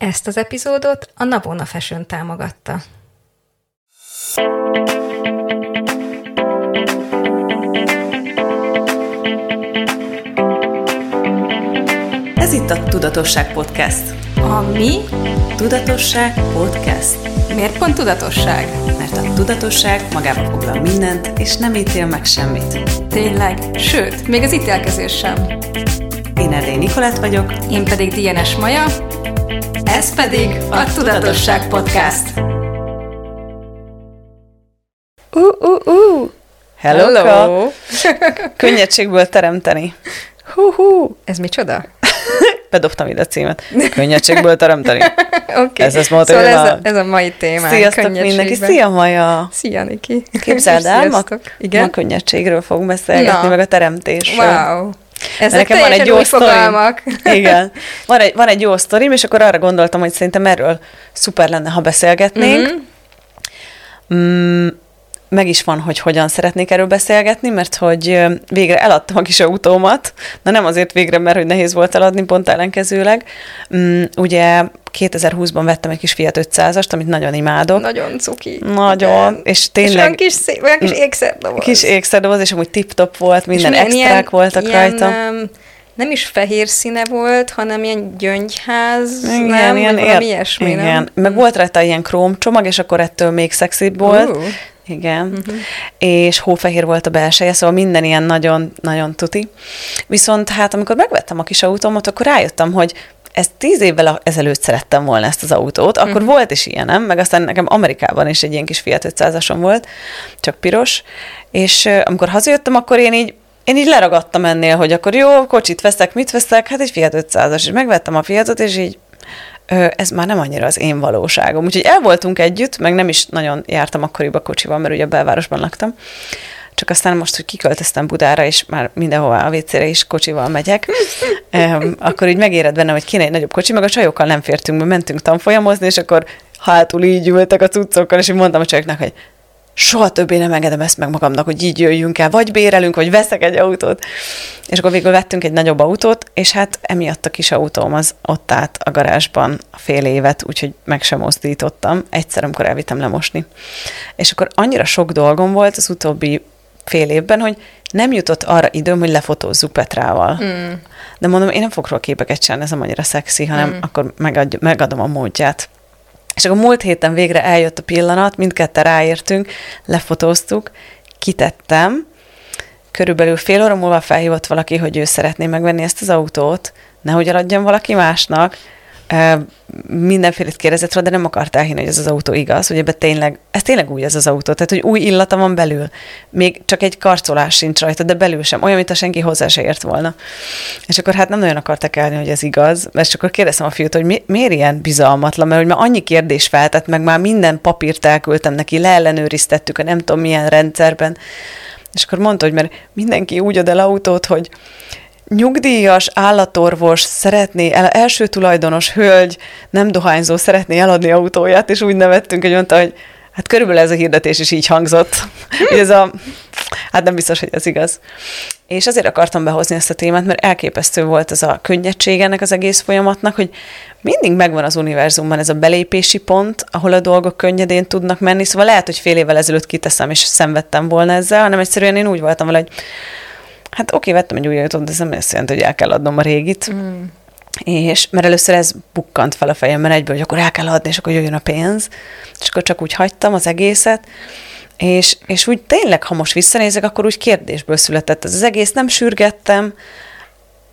Ezt az epizódot a Navona Fashion támogatta. Ez itt a Tudatosság Podcast. A mi? Tudatosság Podcast. Miért pont tudatosság? Mert a tudatosság magába foglal mindent, és nem ítél meg semmit. Tényleg? Sőt, még az ítélkezés sem. Én Erdély Nikolát vagyok. Én pedig Dienes Maja. Ez pedig a Tudatosság Podcast. Uh, uh, uh. Hello! Hello. Könnyedségből teremteni. Hú, hú. Ez micsoda? Bedobtam ide a címet. Könnyedségből teremteni. Oké. Ez az volt szóval ez a, ez a mai témánk. Sziasztok mindenki! Szia Maja! Szia, Niki! Képzeld el, ma. Igen? ma a könnyedségről fogunk beszélgetni, Na. meg a teremtésről. Wow. Ezek Nekem van egy jó fogalmak. Igen. Van egy, van egy jó sztorim, és akkor arra gondoltam, hogy szerintem erről szuper lenne, ha beszélgetnénk. Mhm. Mm, meg is van, hogy hogyan szeretnék erről beszélgetni, mert hogy végre eladtam a kis autómat, na nem azért végre, mert hogy nehéz volt eladni, pont ellenkezőleg. Mm, ugye 2020-ban vettem egy kis Fiat 500-ast, amit nagyon imádok. Nagyon cuki. Nagyon, Igen. és És tényleg- olyan kis, szép, olyan kis ékszerdoboz. Kis ékszerdoboz, és amúgy tip-top volt, minden extrák ilyen- voltak ilyen, rajta. um, nem is fehér színe volt, hanem ilyen gyöngyház, Igen, nem? ilyen ér- ilyesmi, igen. nem? Meg volt rajta ilyen króm csomag, és akkor ettől még szexibb volt. Uh. Igen. Uh-huh. És hófehér volt a belseje, szóval minden ilyen nagyon, nagyon tuti. Viszont hát amikor megvettem a kis autómat, akkor rájöttem, hogy ez tíz évvel ezelőtt szerettem volna ezt az autót, akkor uh-huh. volt is ilyenem, meg aztán nekem Amerikában is egy ilyen kis Fiat 500-asom volt, csak piros, és amikor hazajöttem, akkor én így én így leragadtam ennél, hogy akkor jó, kocsit veszek, mit veszek? Hát egy Fiat 500-as, és megvettem a Fiatot, és így ez már nem annyira az én valóságom. Úgyhogy el voltunk együtt, meg nem is nagyon jártam akkoriban kocsival, mert ugye a belvárosban laktam. Csak aztán most, hogy kiköltöztem Budára, és már mindenhová a WC-re is kocsival megyek, akkor így megéred bennem, hogy kéne egy nagyobb kocsi, meg a csajokkal nem fértünk be, mentünk tanfolyamozni, és akkor hátul így ültek a cuccokkal, és így mondtam a csajoknak, hogy soha többé nem engedem ezt meg magamnak, hogy így jöjjünk el, vagy bérelünk, vagy veszek egy autót. És akkor végül vettünk egy nagyobb autót, és hát emiatt a kis autóm az ott állt a garázsban a fél évet, úgyhogy meg sem mozdítottam. Egyszer, amikor elvittem lemosni. És akkor annyira sok dolgom volt az utóbbi fél évben, hogy nem jutott arra időm, hogy lefotózzuk Petrával. Mm. De mondom, én nem fogok róla képeket csinálni, ez nem annyira szexi, hanem mm. akkor megadj, megadom a módját. És akkor múlt héten végre eljött a pillanat, mindketten ráértünk, lefotóztuk, kitettem, körülbelül fél óra múlva felhívott valaki, hogy ő szeretné megvenni ezt az autót, nehogy eladjam valaki másnak, mindenfélét kérdezett rá, de nem akart elhinni, hogy ez az autó igaz, hogy ebbe tényleg, ez tényleg új ez az autó, tehát hogy új illata van belül. Még csak egy karcolás sincs rajta, de belül sem, olyan, mint senki hozzá se ért volna. És akkor hát nem nagyon akartak elni, hogy ez igaz, mert akkor kérdeztem a fiút, hogy mi, miért ilyen bizalmatlan, mert hogy már annyi kérdés feltett, meg már minden papírt elküldtem neki, leellenőriztettük a nem tudom milyen rendszerben, és akkor mondta, hogy mert mindenki úgy ad el autót, hogy nyugdíjas állatorvos szeretné, el, első tulajdonos hölgy, nem dohányzó szeretné eladni autóját, és úgy nevettünk, hogy mondta, hogy hát körülbelül ez a hirdetés is így hangzott. ez a, hát nem biztos, hogy ez igaz. És azért akartam behozni ezt a témát, mert elképesztő volt ez a könnyedség ennek az egész folyamatnak, hogy mindig megvan az univerzumban ez a belépési pont, ahol a dolgok könnyedén tudnak menni, szóval lehet, hogy fél évvel ezelőtt kiteszem, és szenvedtem volna ezzel, hanem egyszerűen én úgy voltam vele, hogy hát oké, vettem egy új autót, de ez nem azt jelenti, hogy el kell adnom a régit. Mm. És mert először ez bukkant fel a fejemben egyből, hogy akkor el kell adni, és akkor jöjjön a pénz. És akkor csak úgy hagytam az egészet, és, és úgy tényleg, ha most visszanézek, akkor úgy kérdésből született ez az egész, nem sürgettem,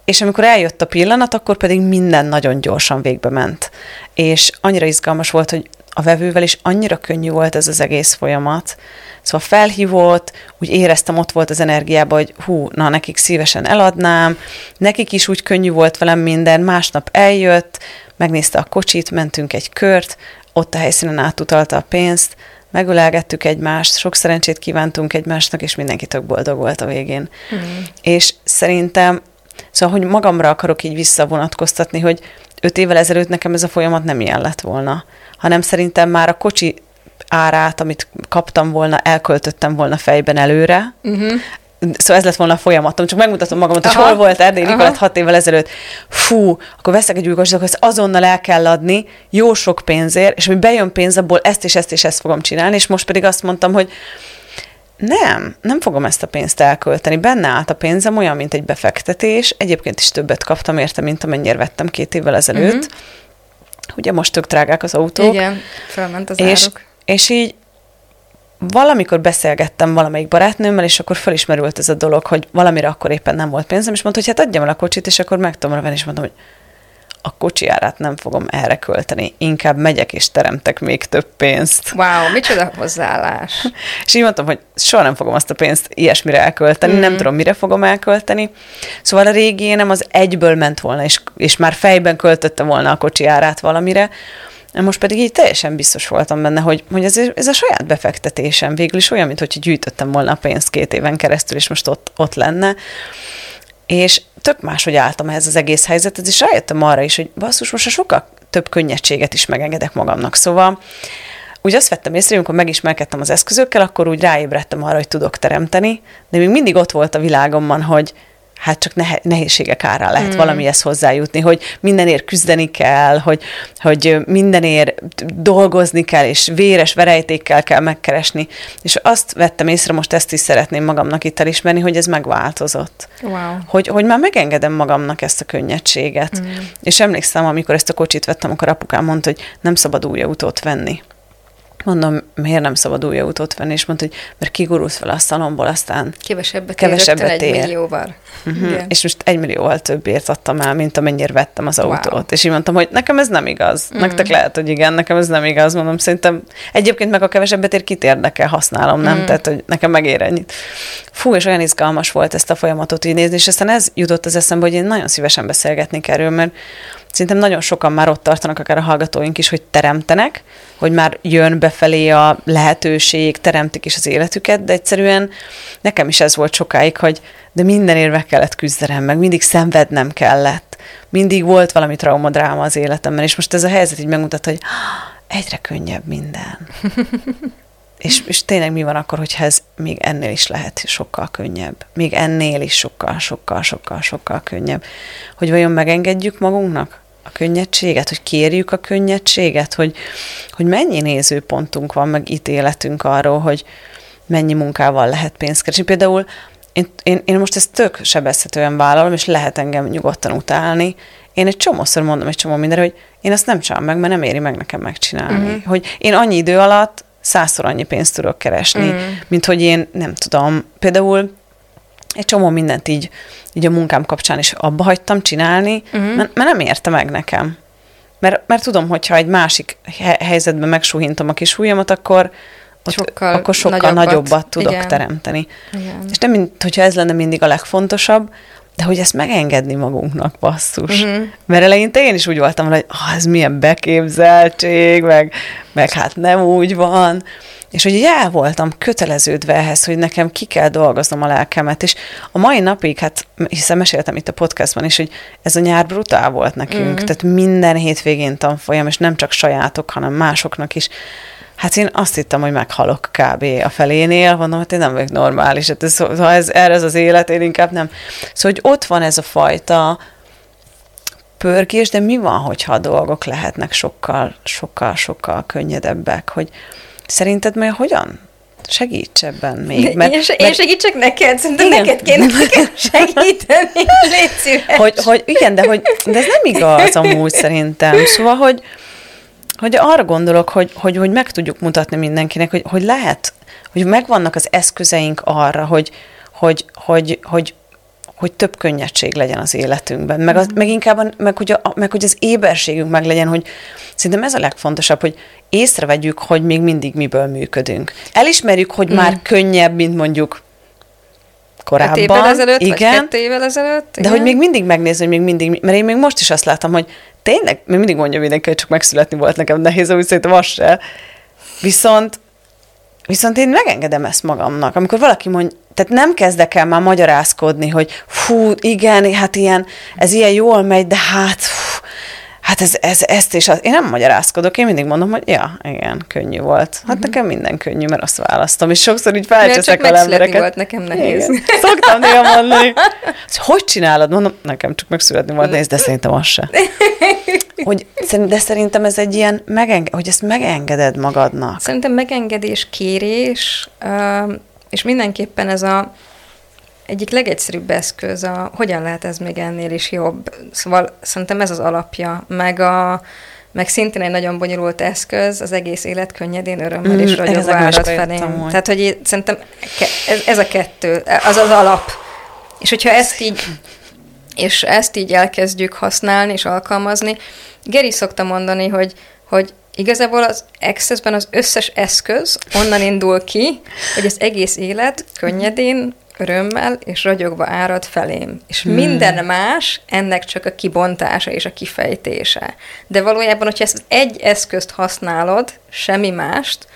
és amikor eljött a pillanat, akkor pedig minden nagyon gyorsan végbe ment. És annyira izgalmas volt, hogy a vevővel is annyira könnyű volt ez az egész folyamat. Szóval felhívott, úgy éreztem, ott volt az energiában, hogy hú, na, nekik szívesen eladnám, nekik is úgy könnyű volt velem minden, másnap eljött, megnézte a kocsit, mentünk egy kört, ott a helyszínen átutalta a pénzt, megölelgettük egymást, sok szerencsét kívántunk egymásnak, és mindenki tök boldog volt a végén. Mm. És szerintem, szóval, hogy magamra akarok így visszavonatkoztatni, hogy öt évvel ezelőtt nekem ez a folyamat nem ilyen lett volna, hanem szerintem már a kocsi árát, amit kaptam volna, elköltöttem volna fejben előre, uh-huh. Szóval ez lett volna a folyamatom, csak megmutatom magamat, hogy Aha. hol volt Erdély. Nikolett hat évvel ezelőtt. Fú, akkor veszek egy új kocsit, akkor ezt azonnal el kell adni, jó sok pénzért, és hogy bejön pénz, abból ezt és ezt és ezt fogom csinálni, és most pedig azt mondtam, hogy nem, nem fogom ezt a pénzt elkölteni. Benne állt a pénzem olyan, mint egy befektetés. Egyébként is többet kaptam érte, mint amennyire vettem két évvel ezelőtt. Uh-huh. Ugye most tök drágák az autók. Igen, felment az És, áruk. és így valamikor beszélgettem valamelyik barátnőmmel, és akkor felismerült ez a dolog, hogy valamire akkor éppen nem volt pénzem, és mondta, hogy hát adjam el a kocsit, és akkor meg tudom venni, és mondtam, hogy a kocsi árát nem fogom erre költeni, inkább megyek és teremtek még több pénzt. Wow, micsoda hozzáállás. És így mondtam, hogy soha nem fogom azt a pénzt ilyesmire elkölteni, mm. nem tudom, mire fogom elkölteni. Szóval a régi énem az egyből ment volna, és, és már fejben költötte volna a kocsi árát valamire. Most pedig így teljesen biztos voltam benne, hogy, hogy ez, ez a saját befektetésem végül is olyan, mint hogy gyűjtöttem volna a pénzt két éven keresztül, és most ott, ott lenne. És tök máshogy álltam ehhez az egész helyzethez, és rájöttem arra is, hogy basszus, most a sokkal több könnyedséget is megengedek magamnak. Szóval úgy azt vettem észre, hogy amikor megismerkedtem az eszközökkel, akkor úgy ráébredtem arra, hogy tudok teremteni, de még mindig ott volt a világomban, hogy hát csak nehe- nehézségek árán lehet mm. valamihez hozzájutni, hogy mindenért küzdeni kell, hogy, hogy mindenért dolgozni kell, és véres verejtékkel kell megkeresni. És azt vettem észre, most ezt is szeretném magamnak itt elismerni, hogy ez megváltozott. Wow. Hogy, hogy már megengedem magamnak ezt a könnyedséget. Mm. És emlékszem, amikor ezt a kocsit vettem, akkor apukám mondta, hogy nem szabad új autót venni. Mondom, miért nem szabad új autót venni? És mondta, hogy mert kigurulsz fel a szalomból, aztán Kevesebbet, Kevesebbet ér. egy millióval. Uh-huh. Igen. És most egy millióval többért adtam el, mint amennyire vettem az Wow. autót. És így mondtam, hogy nekem ez nem igaz. Mm. Nektek lehet, hogy igen, nekem ez nem igaz. Mondom, szerintem egyébként meg a kevesebbet ér, kit érdekel, használom, nem? Mm. Tehát, hogy nekem megér ennyit. Fú, és olyan izgalmas volt ezt a folyamatot így nézni, és aztán ez jutott az eszembe, hogy én nagyon szívesen beszélgetnék erről, mert Szerintem nagyon sokan már ott tartanak, akár a hallgatóink is, hogy teremtenek, hogy már jön befelé a lehetőség, teremtik is az életüket, de egyszerűen nekem is ez volt sokáig, hogy de mindenért meg kellett küzdenem, meg mindig szenvednem kellett. Mindig volt valami traumadráma az életemben, és most ez a helyzet így megmutat, hogy egyre könnyebb minden. és, és tényleg mi van akkor, hogyha ez még ennél is lehet sokkal könnyebb? Még ennél is sokkal, sokkal, sokkal, sokkal könnyebb. Hogy vajon megengedjük magunknak a könnyedséget, hogy kérjük a könnyedséget, hogy, hogy mennyi nézőpontunk van, meg ítéletünk arról, hogy mennyi munkával lehet pénzt keresni. Például én, én, én most ezt tök sebezhetően vállalom, és lehet engem nyugodtan utálni. Én egy csomószor mondom egy csomó mindenre, hogy én azt nem csinálom meg, mert nem éri meg nekem megcsinálni. Uh-huh. Hogy én annyi idő alatt százszor annyi pénzt tudok keresni, uh-huh. mint hogy én nem tudom. Például egy csomó mindent így, így a munkám kapcsán is abba hagytam csinálni, uh-huh. mert, mert nem érte meg nekem. Mert, mert tudom, hogyha egy másik he- helyzetben megsúhintom a kis hújamat, akkor ott, Sokkal akkor sokkal nagyobbat. nagyobbat tudok Igen. teremteni. Igen. És nem, mint hogyha ez lenne mindig a legfontosabb, de hogy ezt megengedni magunknak, basszus. Uh-huh. Mert eleinte én is úgy voltam, hogy ah, ez milyen beképzeltség, meg, meg hát nem úgy van. És hogy így el voltam köteleződve ehhez, hogy nekem ki kell dolgoznom a lelkemet, és a mai napig, hát hiszen meséltem itt a podcastban is, hogy ez a nyár brutál volt nekünk, mm. tehát minden hétvégén tanfolyam, és nem csak sajátok, hanem másoknak is. Hát én azt hittem, hogy meghalok kb. a felénél, mondom, hát én nem vagyok normális, hát ez, ha ez, erre ez az élet, én inkább nem. Szóval, hogy ott van ez a fajta pörgés, de mi van, hogyha a dolgok lehetnek sokkal, sokkal, sokkal könnyedebbek, hogy szerinted majd hogyan segíts ebben még? Mert, én, én segítsek neked, szerintem Igen. neked kéne nekem segíteni. Légy szíves. hogy, hogy igen, de, hogy, de ez nem igaz amúgy szerintem. Szóval, hogy, hogy arra gondolok, hogy, hogy, hogy meg tudjuk mutatni mindenkinek, hogy, hogy lehet, hogy megvannak az eszközeink arra, hogy, hogy, hogy, hogy, hogy több könnyedség legyen az életünkben, meg, az, meg inkább, a- meg hogy, a, meg hogy az éberségünk meg legyen, hogy szerintem ez a legfontosabb, hogy észrevegyük, hogy még mindig miből működünk. Elismerjük, hogy már könnyebb, mint mondjuk korábban. Öt évvel ezelőtt, vagy igen, kettő évvel ezelőtt. de hogy még mindig megnézni, hogy még mindig, mert én még most is azt látom, hogy tényleg, még mindig mondja mindenki, hogy csak megszületni volt nekem nehéz, úgy szerintem az se. Viszont, viszont én megengedem ezt magamnak. Amikor valaki mond, tehát nem kezdek el már magyarázkodni, hogy fú, igen, hát ilyen, ez ilyen jól megy, de hát, fú, Hát ez, ez, ezt is, én nem magyarázkodok, én mindig mondom, hogy ja, igen, könnyű volt. Hát uh-huh. nekem minden könnyű, mert azt választom, és sokszor így felcseszek el embereket. volt nekem nehéz. Igen. Szoktam néha mondani, hogy hogy csinálod? Mondom, nekem csak megszületni volt nehéz, de szerintem az se. Hogy, de szerintem ez egy ilyen, megenge- hogy ezt megengeded magadnak. Szerintem megengedés, kérés, és mindenképpen ez a egyik legegyszerűbb eszköz, a, hogyan lehet ez még ennél is jobb. Szóval szerintem ez az alapja, meg a, meg szintén egy nagyon bonyolult eszköz, az egész élet könnyedén, örömmel mm, és ragyogva árad felé. Tehát, hogy én, szerintem ez, ez a kettő, az az alap. És hogyha ezt így, és ezt így elkezdjük használni és alkalmazni, Geri szokta mondani, hogy, hogy igazából az Access-ben az összes eszköz onnan indul ki, hogy az egész élet könnyedén, örömmel és ragyogva árad felém. És hmm. minden más ennek csak a kibontása és a kifejtése. De valójában, hogyha ezt egy eszközt használod, semmi mást,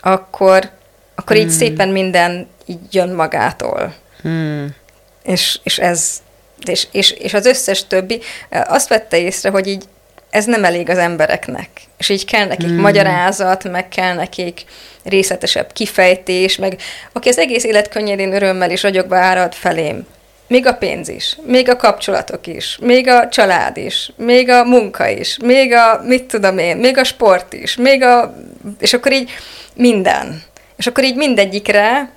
akkor, akkor hmm. így szépen minden így jön magától. Hmm. És, és ez és, és, és az összes többi azt vette észre, hogy így ez nem elég az embereknek. És így kell nekik hmm. magyarázat, meg kell nekik részletesebb kifejtés, meg aki az egész élet könnyedén örömmel és ragyogva árad felém. Még a pénz is, még a kapcsolatok is, még a család is, még a munka is, még a, mit tudom én, még a sport is, még a, és akkor így minden. És akkor így mindegyikre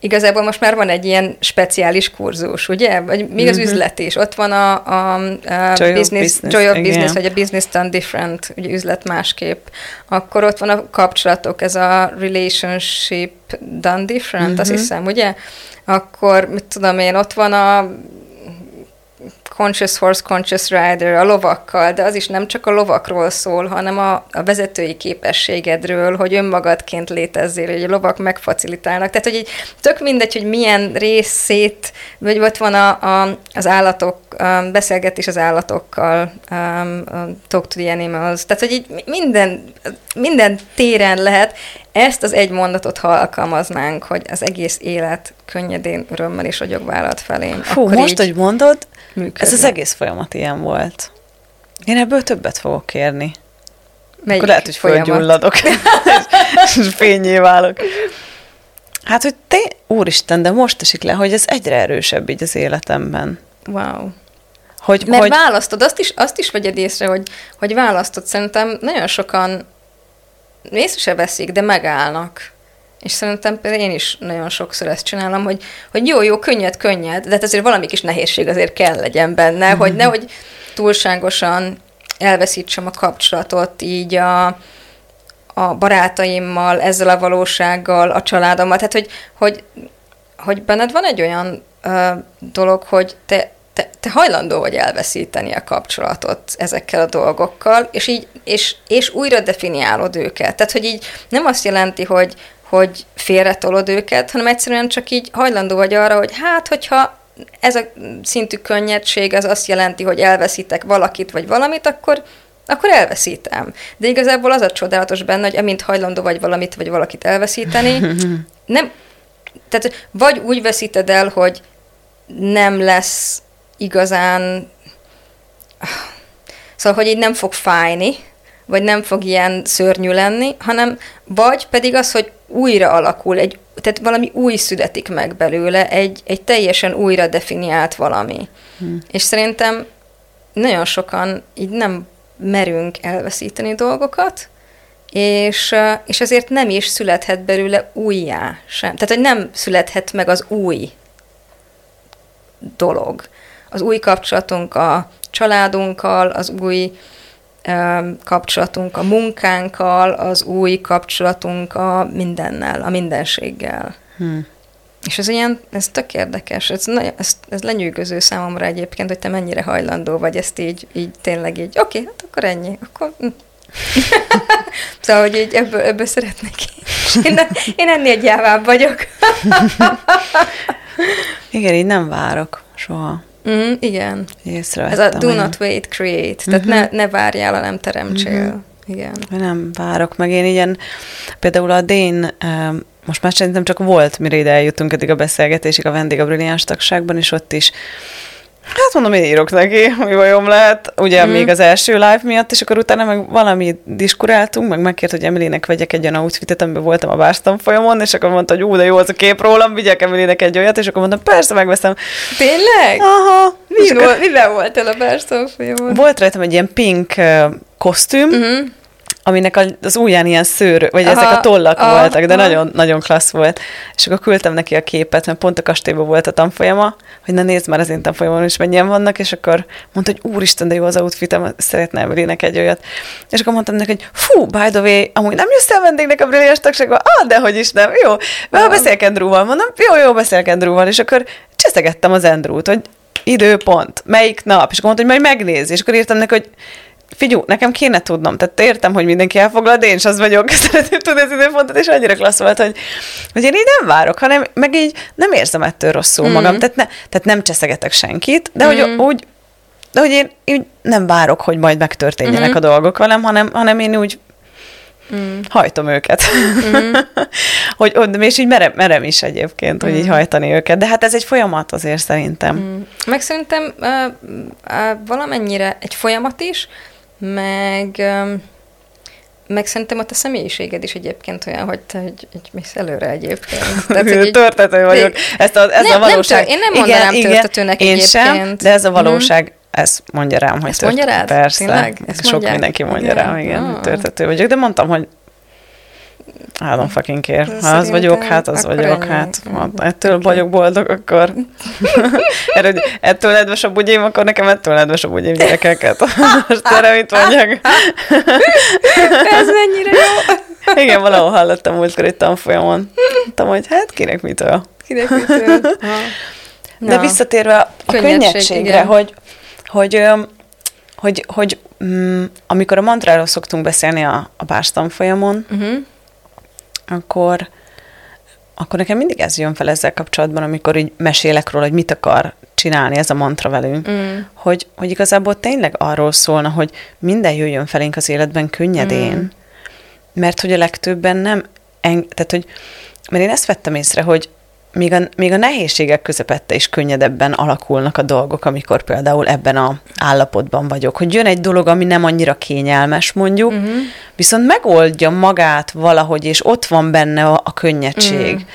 igazából most már van egy ilyen speciális kurzus, ugye? Vagy még az mm-hmm. üzlet is. Ott van a, a, a Joy business, business, Joy of igen. Business, vagy a Business Done Different, ugye üzlet másképp. Akkor ott van a kapcsolatok, ez a Relationship Done Different, mm-hmm. azt hiszem, ugye? Akkor, mit tudom én, ott van a Conscious Horse, Conscious Rider, a lovakkal, de az is nem csak a lovakról szól, hanem a, a vezetői képességedről, hogy önmagadként létezzél, hogy a lovak megfacilitálnak. Tehát, hogy így tök mindegy, hogy milyen részét, vagy ott van a, a, az állatok, a beszélgetés az állatokkal, um, Talk to the Animals, tehát, hogy így minden, minden téren lehet, ezt az egy mondatot, ha alkalmaznánk, hogy az egész élet könnyedén, örömmel és vállalat felé. Fú, most, így... hogy mondod, működni. Ez az egész folyamat ilyen volt. Én ebből többet fogok kérni. Melyik Akkor lehet, hogy fölgyulladok, és fényé válok. Hát, hogy te, úristen, de most esik le, hogy ez egyre erősebb így az életemben. Wow. Hogy, Mert hogy... választod, azt is, azt is vegyed észre, hogy, hogy választod. Szerintem nagyon sokan észre se veszik, de megállnak. És szerintem én is nagyon sokszor ezt csinálom, hogy, hogy jó, jó, könnyed, könnyed, de hát azért valami kis nehézség azért kell legyen benne, mm-hmm. hogy nehogy túlságosan elveszítsem a kapcsolatot így a, a barátaimmal, ezzel a valósággal, a családommal. Tehát, hogy, hogy, hogy benned van egy olyan ö, dolog, hogy te, te, te hajlandó vagy elveszíteni a kapcsolatot ezekkel a dolgokkal, és így, és, és újra definiálod őket. Tehát, hogy így nem azt jelenti, hogy, hogy félretolod őket, hanem egyszerűen csak így hajlandó vagy arra, hogy hát, hogyha ez a szintű könnyedség az azt jelenti, hogy elveszítek valakit vagy valamit, akkor, akkor elveszítem. De igazából az a csodálatos benne, hogy amint hajlandó vagy valamit vagy valakit elveszíteni, nem, tehát vagy úgy veszíted el, hogy nem lesz igazán, szóval, hogy így nem fog fájni, vagy nem fog ilyen szörnyű lenni, hanem vagy pedig az, hogy újra alakul, egy, tehát valami új születik meg belőle, egy, egy teljesen újra definiált valami. Hmm. És szerintem nagyon sokan így nem merünk elveszíteni dolgokat, és, és ezért nem is születhet belőle újjá sem. Tehát, hogy nem születhet meg az új dolog. Az új kapcsolatunk a családunkkal, az új kapcsolatunk a munkánkkal, az új kapcsolatunk a mindennel, a mindenséggel. Hmm. És ez ilyen, ez tök érdekes, ez, nagyon, ez, ez lenyűgöző számomra egyébként, hogy te mennyire hajlandó vagy ezt így, így tényleg így, oké, okay, hát akkor ennyi, akkor... Hm. szóval, hogy így ebből, ebből szeretnék én, én ennél gyávább vagyok. Igen, így nem várok soha. Mm, igen. Ez a do not wait, create. Tehát uh-huh. ne, ne várjál, hanem teremtsél. Uh-huh. Igen. Nem várok meg. Én ilyen, például a Dén, most már szerintem csak volt, mire ide eljutunk eddig a beszélgetésig a vendég a brilliáns tagságban, és ott is Hát mondom, én írok neki, mi bajom lehet, ugye mm. még az első live miatt, és akkor utána meg valami diskuráltunk, meg megkért, hogy Emilének vegyek egy olyan outfitet, amiben voltam a bárstam folyamon, és akkor mondta, hogy ú, de jó az a kép rólam, vigyek Emilének egy olyat, és akkor mondtam, persze, megveszem. Tényleg? Aha. Mi volt, miben voltál a bárstam folyamon? Volt rajtam egy ilyen pink kosztüm, uh-huh aminek az ujján ilyen szőr, vagy aha, ezek a tollak aha, voltak, de nagyon, nagyon klassz volt. És akkor küldtem neki a képet, mert pont a kastélyban volt a tanfolyama, hogy na nézd már az én tanfolyamon is mennyien vannak, és akkor mondta, hogy úristen, de jó az outfitem, szeretne Emelének egy olyat. És akkor mondtam neki, hogy fú, by the way, amúgy nem jössz el vendégnek a brilliás tagságba? Ah, de hogy is nem. Jó, ah. beszélek Andrewval, mondom, jó, jó, beszélek Andrewval, és akkor cseszegettem az Andrewt, hogy időpont, melyik nap, és akkor mondta, hogy majd megnéz, és akkor írtam neki, hogy figyú, nekem kéne tudnom, tehát értem, hogy mindenki elfoglal, de én is az vagyok, szeretném tudni az időpontot, és annyira klassz volt, hogy, hogy én így nem várok, hanem meg így nem érzem ettől rosszul mm. magam, tehát, ne, tehát nem cseszegetek senkit, de mm. hogy úgy, de hogy én úgy nem várok, hogy majd megtörténjenek mm. a dolgok velem, hanem, hanem én úgy mm. hajtom őket. Mm. hogy, és így merem, merem is egyébként, hogy mm. így hajtani őket. De hát ez egy folyamat azért szerintem. Mm. Meg szerintem uh, uh, valamennyire egy folyamat is, meg, meg szerintem ott a személyiséged is egyébként olyan, hogy te egy, egy mész előre egyébként. Tehát, egy, törtető vagyok. Ezt a, ez nem, a valóság. Nem, én nem mondanám igen, törtetőnek én egyébként. sem, de ez a valóság, mm. ez mondja rám, hogy Ezt mondja rád? Persze. Tényleg? Ezt Sok mondják? mindenki mondja igen. rám, igen, ah. törtető vagyok. De mondtam, hogy I don't fucking care. Ha az vagyok, hát az vagyok, ennyi. hát ha ettől okay. vagyok boldog, akkor Erre, ettől nedves a bugyém, akkor nekem ettől nedves a bugyém gyerekeket. Most erre mit mondjak? Ez mennyire jó. Igen, valahol hallottam múltkor egy tanfolyamon. Mondtam, hogy hát kinek mitől. Kinek mitől. De visszatérve a könnyedségre, hogy, hogy, hogy, hogy mm, amikor a mantráról szoktunk beszélni a, a bárstanfolyamon, uh-huh akkor, akkor nekem mindig ez jön fel ezzel kapcsolatban, amikor így mesélek róla, hogy mit akar csinálni ez a mantra velünk, mm. hogy, hogy igazából tényleg arról szólna, hogy minden jöjjön felénk az életben könnyedén, mm. mert hogy a legtöbben nem, eng- tehát hogy, mert én ezt vettem észre, hogy még a, még a nehézségek közepette is könnyedebben alakulnak a dolgok, amikor például ebben a állapotban vagyok, hogy jön egy dolog, ami nem annyira kényelmes, mondjuk, uh-huh. viszont megoldja magát valahogy, és ott van benne a, a könnyedség. Uh-huh.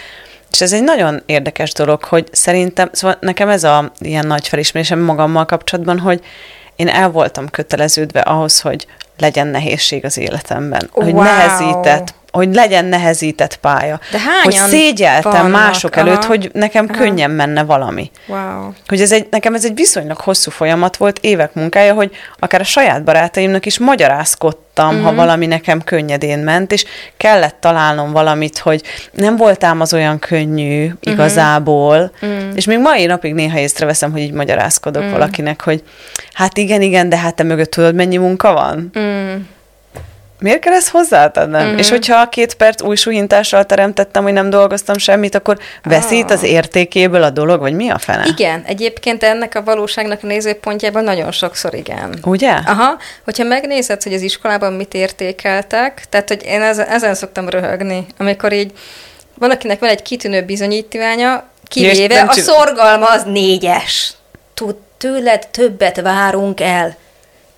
És ez egy nagyon érdekes dolog, hogy szerintem, szóval nekem ez a ilyen nagy felismerésem magammal kapcsolatban, hogy én el voltam köteleződve ahhoz, hogy legyen nehézség az életemben. Wow. Hogy nehezített hogy legyen nehezített pálya. De Hogy szégyeltem vannak? mások Aha. előtt, hogy nekem Aha. könnyen menne valami. Wow. Hogy ez egy, nekem ez egy viszonylag hosszú folyamat volt, évek munkája, hogy akár a saját barátaimnak is magyarázkodtam, mm-hmm. ha mhm. valami nekem könnyedén ment, és kellett találnom valamit, hogy nem voltám az olyan könnyű mhm. igazából, mm-hmm. és még mai napig néha észreveszem, hogy így magyarázkodok mm. valakinek, hogy hát igen, igen, de hát te mögött tudod, mennyi munka van? Mm miért kell ezt hozzátennem? Mm. És hogyha a két perc új suhintással teremtettem, hogy nem dolgoztam semmit, akkor veszít az ah. értékéből a dolog, vagy mi a fene? Igen, egyébként ennek a valóságnak a nézőpontjában nagyon sokszor igen. Ugye? Aha, hogyha megnézed, hogy az iskolában mit értékeltek, tehát, hogy én ezen, ezen szoktam röhögni, amikor így valakinek van egy kitűnő bizonyítványa, kivéve a szorgalma az négyes. Tud, tőled többet várunk el.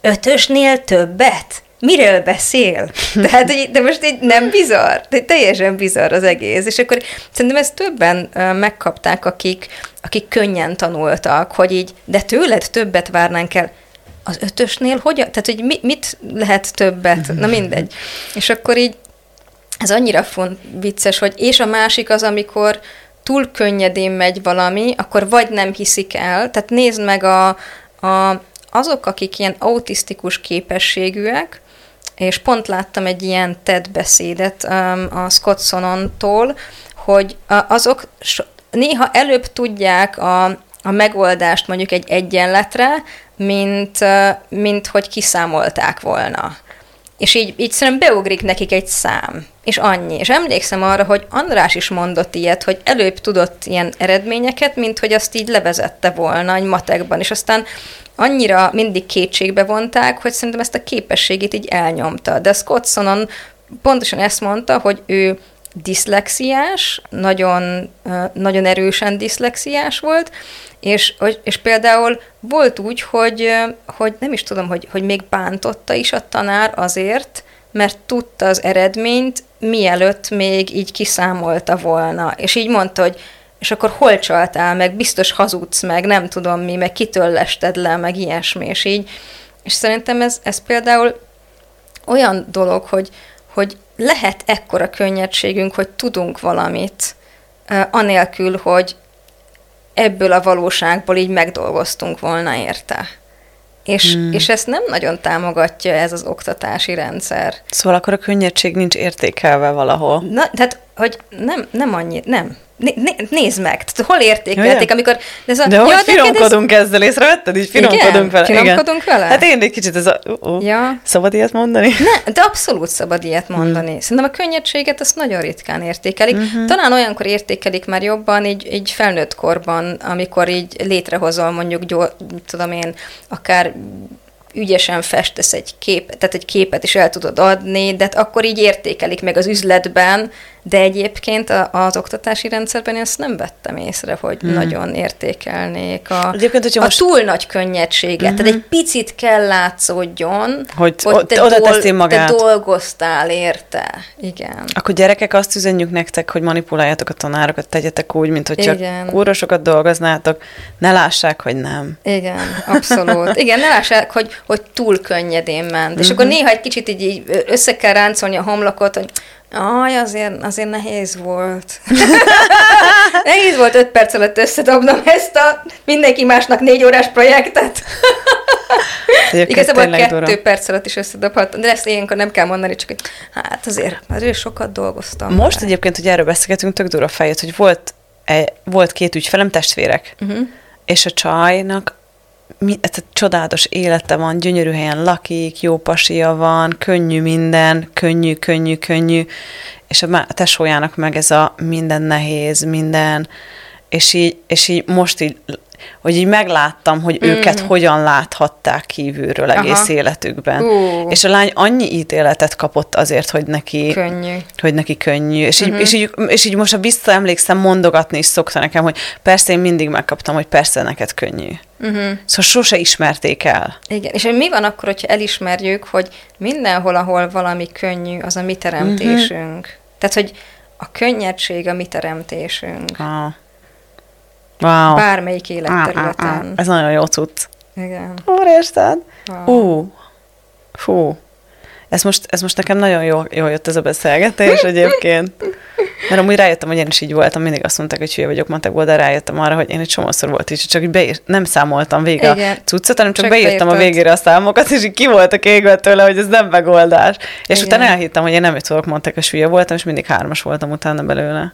Ötösnél többet? Miről beszél? Tehát, hogy, de most így nem bizarr, de teljesen bizarr az egész. És akkor szerintem ezt többen megkapták, akik, akik könnyen tanultak, hogy így, de tőled többet várnánk el. Az ötösnél hogyan? Tehát, hogy mi, mit lehet többet? Na mindegy. És akkor így ez annyira font, vicces, hogy és a másik az, amikor túl könnyedén megy valami, akkor vagy nem hiszik el, tehát nézd meg a, a, azok, akik ilyen autisztikus képességűek, és pont láttam egy ilyen TED beszédet um, a Scott Sonontól, hogy azok néha előbb tudják a, a megoldást mondjuk egy egyenletre, mint, mint hogy kiszámolták volna. És így, így szerintem beugrik nekik egy szám, és annyi. És emlékszem arra, hogy András is mondott ilyet, hogy előbb tudott ilyen eredményeket, mint hogy azt így levezette volna egy matekban, és aztán annyira mindig kétségbe vonták, hogy szerintem ezt a képességét így elnyomta. De Scott Sonon pontosan ezt mondta, hogy ő diszlexiás, nagyon, nagyon erősen diszlexiás volt, és, és például volt úgy, hogy, hogy nem is tudom, hogy, hogy még bántotta is a tanár azért, mert tudta az eredményt, mielőtt még így kiszámolta volna. És így mondta, hogy és akkor hol csaltál meg, biztos hazudsz meg, nem tudom mi, meg kitől lested le, meg ilyesmi, és így. És szerintem ez, ez például olyan dolog, hogy, hogy lehet ekkora könnyedségünk, hogy tudunk valamit, anélkül, hogy ebből a valóságból így megdolgoztunk volna érte. És, hmm. és ezt nem nagyon támogatja ez az oktatási rendszer. Szóval akkor a könnyedség nincs értékelve valahol. Na, tehát, hogy nem, nem annyi, nem. Né, né, nézd meg, tehát hol értékelték, amikor... De, ez a, de ja, hogy finomkodunk ez... ezzel, észrevetted? Így finomkodunk igen, vele. Finomkodunk igen. vele? Hát én egy kicsit ez a... Uh, ja. Szabad ilyet mondani? Ne, de abszolút szabad ilyet mondani. Hmm. Szerintem a könnyedséget azt nagyon ritkán értékelik. Uh-huh. Talán olyankor értékelik már jobban, így, így felnőtt korban, amikor így létrehozol mondjuk, gyor, tudom én, akár ügyesen festesz egy képet, tehát egy képet is el tudod adni, de hát akkor így értékelik meg az üzletben, de egyébként az oktatási rendszerben én ezt nem vettem észre, hogy hmm. nagyon értékelnék a, a most... túl nagy könnyedséget. Hmm. Tehát egy picit kell látszódjon, hogy, hogy te, oda dol- magát. te dolgoztál érte. Igen. Akkor gyerekek, azt üzenjük nektek, hogy manipuláljátok a tanárokat, tegyetek úgy, mint hogy csak kúrosokat dolgoznátok, ne lássák, hogy nem. Igen, abszolút. Igen, ne lássák, hogy, hogy túl könnyedén ment. Mm-hmm. És akkor mhm. néha egy kicsit így, így össze kell ráncolni a homlokot, hogy Aj, azért, azért nehéz volt. nehéz volt öt perc alatt összedobnom ezt a mindenki másnak négy órás projektet. Igazából kettő dura. perc alatt is összedobhattam, de ezt ilyenkor nem kell mondani, csak hogy hát azért, azért sokat dolgoztam. Most rá. egyébként, hogy erről beszélgetünk, tök durva feljött, hogy volt, volt két ügyfelem, testvérek, uh-huh. és a csajnak mi, ez a csodálatos élete van, gyönyörű helyen lakik, jó pasia van, könnyű minden, könnyű, könnyű, könnyű, és a, a tesójának meg ez a minden nehéz, minden, és így, és így most így hogy így megláttam, hogy mm. őket hogyan láthatták kívülről egész Aha. életükben. Uh. És a lány annyi ítéletet kapott azért, hogy neki könnyű. Hogy neki könnyű. És, uh-huh. így, és, így, és így most a visszaemlékszem, mondogatni is szokta nekem, hogy persze én mindig megkaptam, hogy persze neked könnyű. Uh-huh. Szóval sose ismerték el. Igen, és mi van akkor, hogyha elismerjük, hogy mindenhol, ahol valami könnyű, az a mi teremtésünk. Uh-huh. Tehát, hogy a könnyedség a mi teremtésünk. Ah. Wow. Bármelyik életterületen. Ez nagyon jó cucc. Igen. Úristen! Wow. Uh, fú. Ez most, ez most nekem nagyon jól, jól jött ez a beszélgetés egyébként. Mert amúgy rájöttem, hogy én is így voltam, mindig azt mondták, hogy hülye vagyok matekból, de rájöttem arra, hogy én egy csomószor volt is, csak így beír, nem számoltam végig a cuccot, hanem csak, csak beírtam beírtad. a végére a számokat, és így ki voltak égve tőle, hogy ez nem megoldás. És Igen. utána elhittem, hogy én nem tudok hogy hülye voltam, és mindig hármas voltam utána belőle.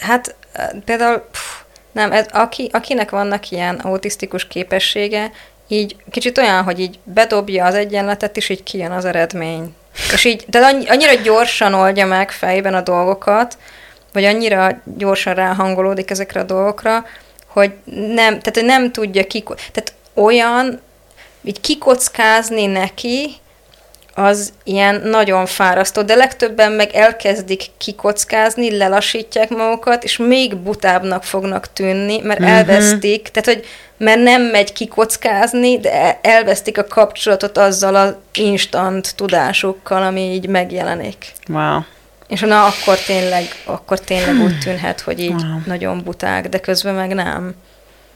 Hát például pff, nem, ez, aki, akinek vannak ilyen autisztikus képessége, így kicsit olyan, hogy így bedobja az egyenletet, és így kijön az eredmény. És így, de annyira gyorsan oldja meg fejben a dolgokat, vagy annyira gyorsan ráhangolódik ezekre a dolgokra, hogy nem, tehát hogy nem tudja ki, tehát olyan, így kikockázni neki, az ilyen nagyon fárasztó, de legtöbben meg elkezdik kikockázni, lelassítják magukat, és még butábbnak fognak tűnni, mert uh-huh. elvesztik, tehát hogy mert nem megy kikockázni, de elvesztik a kapcsolatot azzal az instant tudásukkal, ami így megjelenik. Wow. És na, akkor tényleg, akkor tényleg úgy tűnhet, hogy így wow. nagyon buták, de közben meg nem.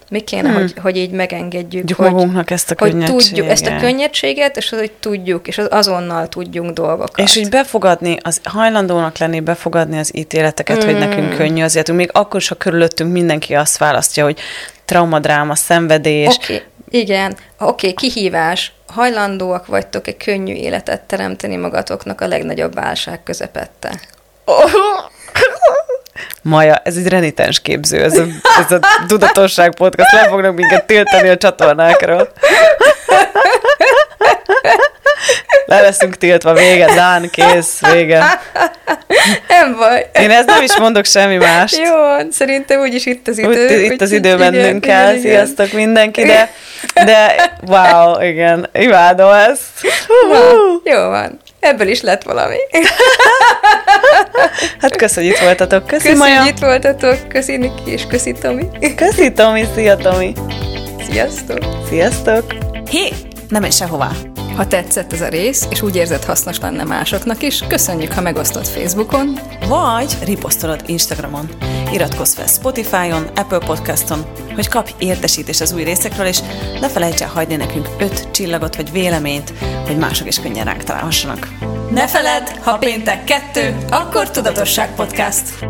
Mi kéne, hmm. hogy, hogy így megengedjük, Gyuk hogy, magunknak ezt a hogy tudjuk ezt a könnyedséget, és az, hogy tudjuk, és az azonnal tudjunk dolgokat. És hogy befogadni, az hajlandónak lenni, befogadni az ítéleteket, hmm. hogy nekünk könnyű az életünk. Még akkor is, ha körülöttünk mindenki azt választja, hogy traumadráma, szenvedés. Okay. Igen, oké, okay, kihívás. Hajlandóak vagytok egy könnyű életet teremteni magatoknak a legnagyobb válság közepette. Oh. Maja, ez egy renitens képző, ez a, ez a tudatosság podcast, le fognak minket tiltani a csatornákról. Le leszünk tiltva, vége, Dán, kész, vége. Nem baj. Én ezt nem is mondok semmi mást. Jó, szerintem úgyis itt az idő. Úgy, itt az idő mennünk kell, igen, sziasztok mindenki, de, de wow, igen, imádom ezt. Na, jó van. Ebből is lett valami. Hát köszönjük, itt voltatok. Köszi, Köszi, Maja. hogy itt voltatok. Köszi, Niki, és köszi, Tomi. Köszi, Tomi. Szia, Tomi. Sziasztok! Sziasztok. Hé, nem menj sehová. Ha tetszett ez a rész, és úgy érzed hasznos lenne másoknak is, köszönjük, ha megosztod Facebookon, Vagy riposztolod Instagramon. Iratkozz fel Spotify-on, Apple Podcaston, hogy kapj értesítést az új részekről, és ne felejts el hagyni nekünk öt csillagot vagy véleményt, hogy mások is könnyen ránk találhassanak. ne feledd, ha péntek kettő, akkor Tudatosság Podcast.